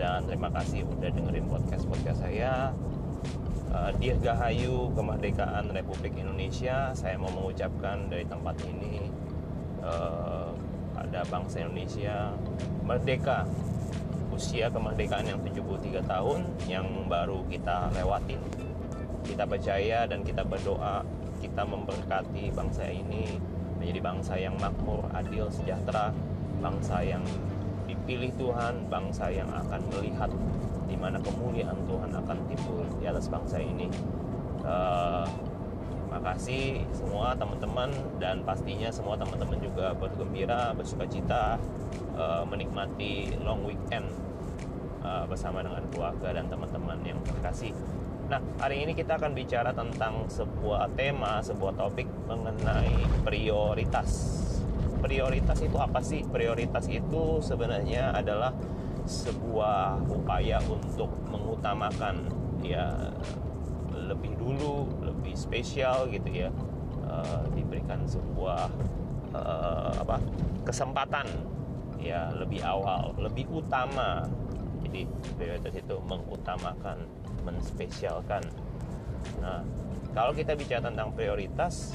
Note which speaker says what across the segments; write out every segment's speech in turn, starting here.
Speaker 1: dan terima kasih udah dengerin podcast podcast saya. Uh, Dirgahayu kemerdekaan Republik Indonesia. Saya mau mengucapkan dari tempat ini uh, ada bangsa Indonesia merdeka. Usia kemerdekaan yang 73 tahun yang baru kita lewatin. Kita percaya dan kita berdoa kita memberkati bangsa ini menjadi bangsa yang makmur, adil, sejahtera, bangsa yang dipilih Tuhan, bangsa yang akan melihat di mana kemuliaan Tuhan akan timbul di atas bangsa ini. Uh, terima kasih semua teman-teman dan pastinya semua teman-teman juga bergembira, bersuka cita, uh, menikmati long weekend uh, bersama dengan keluarga dan teman-teman yang terkasih. Nah, hari ini kita akan bicara tentang sebuah tema, sebuah topik mengenai prioritas. Prioritas itu apa sih? Prioritas itu sebenarnya adalah sebuah upaya untuk mengutamakan ya lebih dulu, lebih spesial gitu ya. Uh, diberikan sebuah uh, apa kesempatan ya lebih awal, lebih utama. Jadi prioritas itu mengutamakan menspesialkan. Nah, kalau kita bicara tentang prioritas,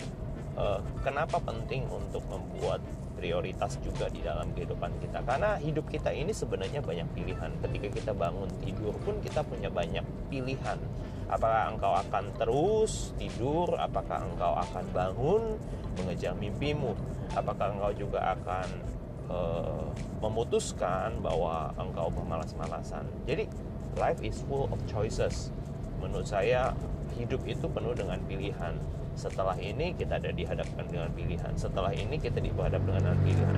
Speaker 1: uh, kenapa penting untuk membuat prioritas juga di dalam kehidupan kita? Karena hidup kita ini sebenarnya banyak pilihan. Ketika kita bangun tidur pun kita punya banyak pilihan. Apakah engkau akan terus tidur? Apakah engkau akan bangun mengejar mimpimu? Apakah engkau juga akan uh, memutuskan bahwa engkau bermalas-malasan? Jadi life is full of choices. Menurut saya hidup itu penuh dengan pilihan. Setelah ini kita ada dihadapkan dengan pilihan. Setelah ini kita dihadapkan dengan pilihan.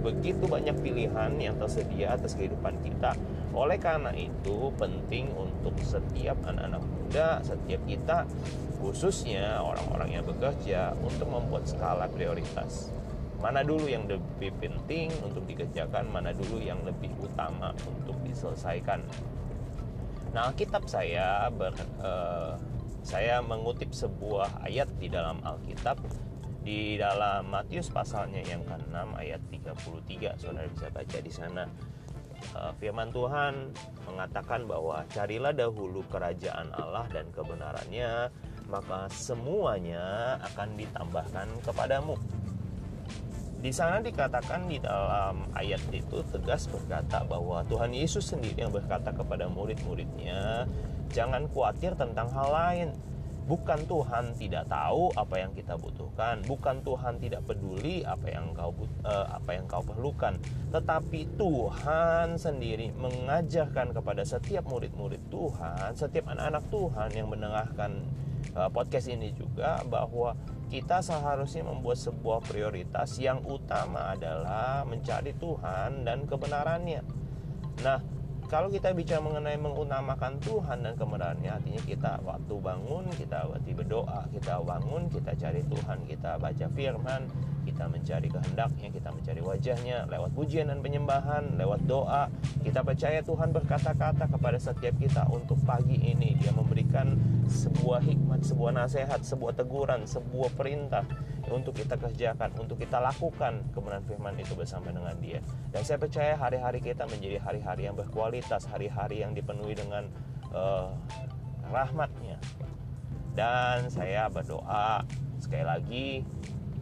Speaker 1: Begitu banyak pilihan yang tersedia atas kehidupan kita. Oleh karena itu penting untuk setiap anak-anak muda, setiap kita khususnya orang-orang yang bekerja untuk membuat skala prioritas. Mana dulu yang lebih penting untuk dikerjakan, mana dulu yang lebih utama untuk diselesaikan. Nah, Alkitab saya ber, uh, saya mengutip sebuah ayat di dalam Alkitab di dalam Matius pasalnya yang ke-6 ayat 33. Saudara bisa baca di sana. Uh, firman Tuhan mengatakan bahwa carilah dahulu kerajaan Allah dan kebenarannya, maka semuanya akan ditambahkan kepadamu. Di sana dikatakan di dalam ayat itu tegas berkata bahwa Tuhan Yesus sendiri yang berkata kepada murid-muridnya, jangan khawatir tentang hal lain. Bukan Tuhan tidak tahu apa yang kita butuhkan, bukan Tuhan tidak peduli apa yang kau uh, apa yang kau perlukan, tetapi Tuhan sendiri mengajarkan kepada setiap murid-murid Tuhan, setiap anak-anak Tuhan yang mendengarkan uh, podcast ini juga bahwa kita seharusnya membuat sebuah prioritas yang utama adalah mencari Tuhan dan kebenarannya. Nah, kalau kita bicara mengenai mengutamakan Tuhan dan kebenarannya artinya kita waktu bangun kita waktu berdoa kita bangun kita cari Tuhan kita baca firman kita mencari kehendaknya kita mencari wajahnya lewat pujian dan penyembahan lewat doa kita percaya Tuhan berkata-kata kepada setiap kita untuk pagi ini. Dia memberikan sebuah hikmat sebuah nasihat sebuah teguran sebuah perintah untuk kita kerjakan, untuk kita lakukan kebenaran firman itu bersama dengan dia. Dan saya percaya hari-hari kita menjadi hari-hari yang berkualitas, hari-hari yang dipenuhi dengan uh, rahmatnya. Dan saya berdoa sekali lagi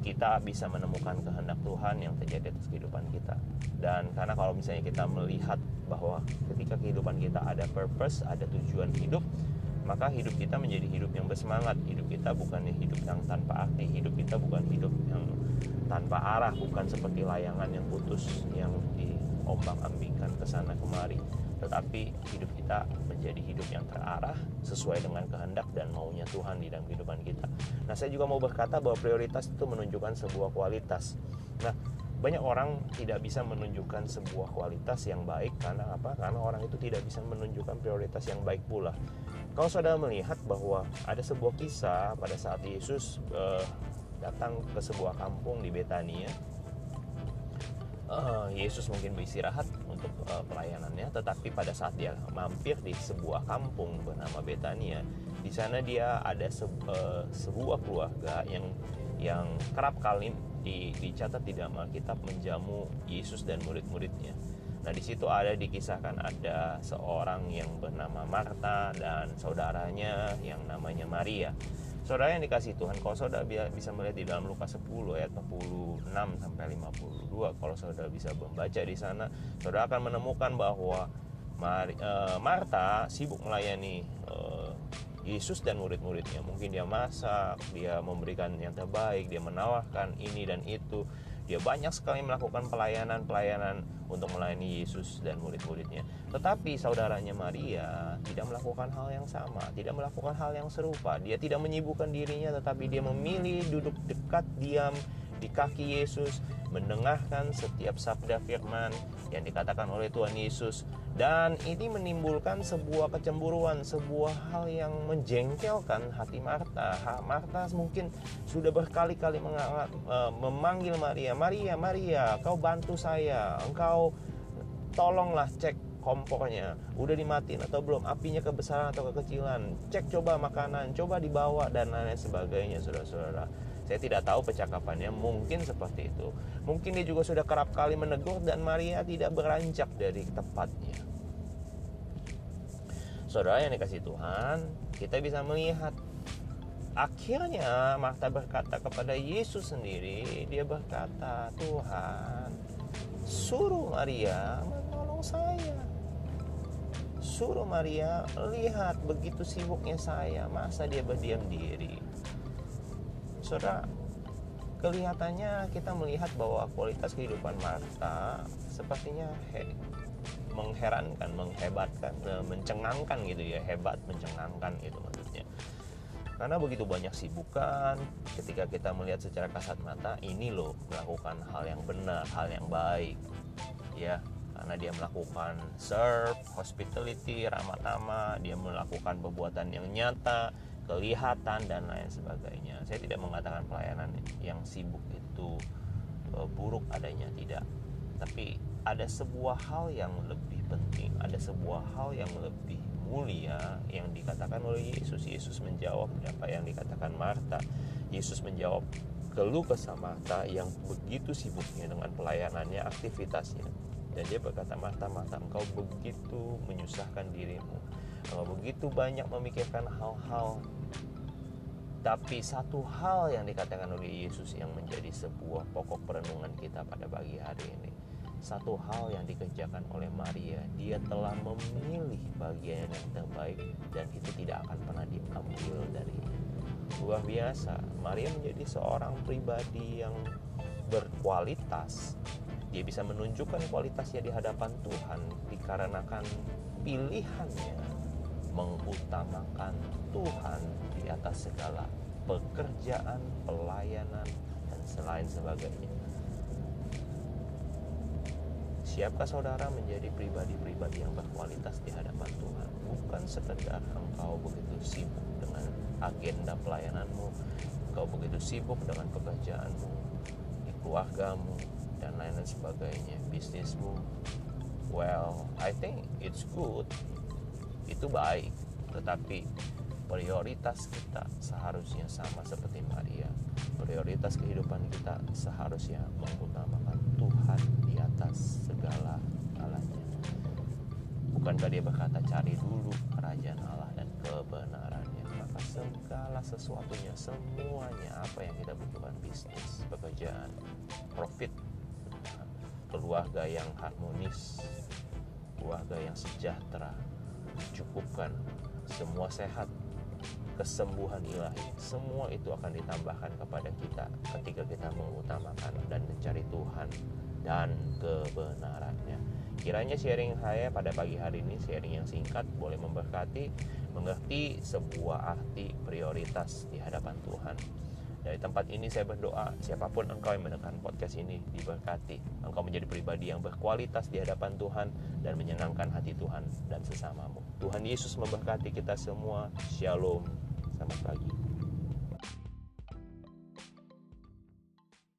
Speaker 1: kita bisa menemukan kehendak Tuhan yang terjadi atas kehidupan kita. Dan karena kalau misalnya kita melihat bahwa ketika kehidupan kita ada purpose, ada tujuan hidup, maka hidup kita menjadi hidup yang bersemangat hidup kita bukannya hidup yang tanpa arti hidup kita bukan hidup yang tanpa arah bukan seperti layangan yang putus yang diombang-ambingkan ke sana kemari tetapi hidup kita menjadi hidup yang terarah sesuai dengan kehendak dan maunya Tuhan di dalam kehidupan kita. Nah, saya juga mau berkata bahwa prioritas itu menunjukkan sebuah kualitas. Nah, banyak orang tidak bisa menunjukkan sebuah kualitas yang baik karena apa? Karena orang itu tidak bisa menunjukkan prioritas yang baik pula. Kalau saudara melihat bahwa ada sebuah kisah pada saat Yesus uh, datang ke sebuah kampung di Betania, uh, Yesus mungkin beristirahat untuk uh, pelayanannya, tetapi pada saat dia mampir di sebuah kampung bernama Betania, di sana dia ada se uh, sebuah keluarga yang yang kerap kali di, dicatat di dalam Alkitab menjamu Yesus dan murid-muridnya. Nah di situ ada dikisahkan ada seorang yang bernama Marta dan saudaranya yang namanya Maria. Saudara yang dikasih Tuhan, kalau saudara bisa melihat di dalam Lukas 10 ayat 46 sampai 52, kalau saudara bisa membaca di sana, saudara akan menemukan bahwa eh, Marta sibuk melayani eh, Yesus dan murid-muridnya. Mungkin dia masak, dia memberikan yang terbaik, dia menawarkan ini dan itu. Dia banyak sekali melakukan pelayanan-pelayanan untuk melayani Yesus dan murid-muridnya. Tetapi saudaranya Maria tidak melakukan hal yang sama, tidak melakukan hal yang serupa. Dia tidak menyibukkan dirinya, tetapi dia memilih duduk dekat diam di kaki Yesus, mendengarkan setiap sabda firman yang dikatakan oleh Tuhan Yesus. Dan ini menimbulkan sebuah kecemburuan, sebuah hal yang menjengkelkan hati Marta. Marta mungkin sudah berkali-kali e, memanggil Maria, Maria, Maria, kau bantu saya, engkau tolonglah cek kompornya. Udah dimatiin atau belum? Apinya kebesaran atau kekecilan? Cek coba makanan coba dibawa dan lain sebagainya saudara-saudara saya tidak tahu percakapannya mungkin seperti itu. Mungkin dia juga sudah kerap kali menegur dan Maria tidak beranjak dari tepatnya. Saudara yang dikasih Tuhan kita bisa melihat. Akhirnya Marta berkata kepada Yesus sendiri dia berkata Tuhan suruh Maria menolong saya. Suruh Maria lihat begitu sibuknya saya masa dia berdiam diri saudara kelihatannya kita melihat bahwa kualitas kehidupan Marta sepertinya he, mengherankan menghebatkan mencengangkan gitu ya hebat mencengangkan gitu maksudnya. Karena begitu banyak sibukan ketika kita melihat secara kasat mata ini loh melakukan hal yang benar hal yang baik ya. Karena dia melakukan serve, hospitality, ramah tamah, dia melakukan perbuatan yang nyata, kelihatan dan lain sebagainya. Saya tidak mengatakan pelayanan yang sibuk itu e, buruk adanya tidak, tapi ada sebuah hal yang lebih penting, ada sebuah hal yang lebih mulia yang dikatakan oleh Yesus. Yesus menjawab apa yang dikatakan Marta. Yesus menjawab keluh kesah Marta yang begitu sibuknya dengan pelayanannya, aktivitasnya dan dia berkata mata-mata engkau begitu menyusahkan dirimu engkau begitu banyak memikirkan hal-hal. Tapi satu hal yang dikatakan oleh Yesus yang menjadi sebuah pokok perenungan kita pada pagi hari ini. Satu hal yang dikerjakan oleh Maria dia telah memilih bagian yang terbaik dan itu tidak akan pernah diambil dari luar biasa Maria menjadi seorang pribadi yang berkualitas. Dia bisa menunjukkan kualitasnya di hadapan Tuhan dikarenakan pilihannya mengutamakan Tuhan di atas segala pekerjaan, pelayanan, dan selain sebagainya. Siapkah saudara menjadi pribadi-pribadi yang berkualitas di hadapan Tuhan? Bukan sekedar engkau begitu sibuk dengan agenda pelayananmu, engkau begitu sibuk dengan pekerjaanmu, di keluargamu, dan lain-lain sebagainya bisnismu well I think it's good itu baik tetapi prioritas kita seharusnya sama seperti Maria. Prioritas kehidupan kita seharusnya mengutamakan Tuhan di atas segala galanya. Bukankah dia berkata cari dulu kerajaan Allah dan kebenarannya. Maka segala sesuatunya semuanya apa yang kita butuhkan bisnis pekerjaan profit keluarga yang harmonis, keluarga yang sejahtera, cukupkan. Semua sehat, kesembuhan ilahi, semua itu akan ditambahkan kepada kita ketika kita mengutamakan dan mencari Tuhan dan kebenarannya. Kiranya sharing saya pada pagi hari ini sharing yang singkat boleh memberkati, mengerti sebuah arti prioritas di hadapan Tuhan dari tempat ini saya berdoa, siapa pun engkau yang mendengar podcast ini diberkati. Engkau menjadi pribadi yang berkualitas di hadapan Tuhan dan menyenangkan hati Tuhan dan sesamamu. Tuhan Yesus memberkati kita semua. Shalom. Selamat pagi.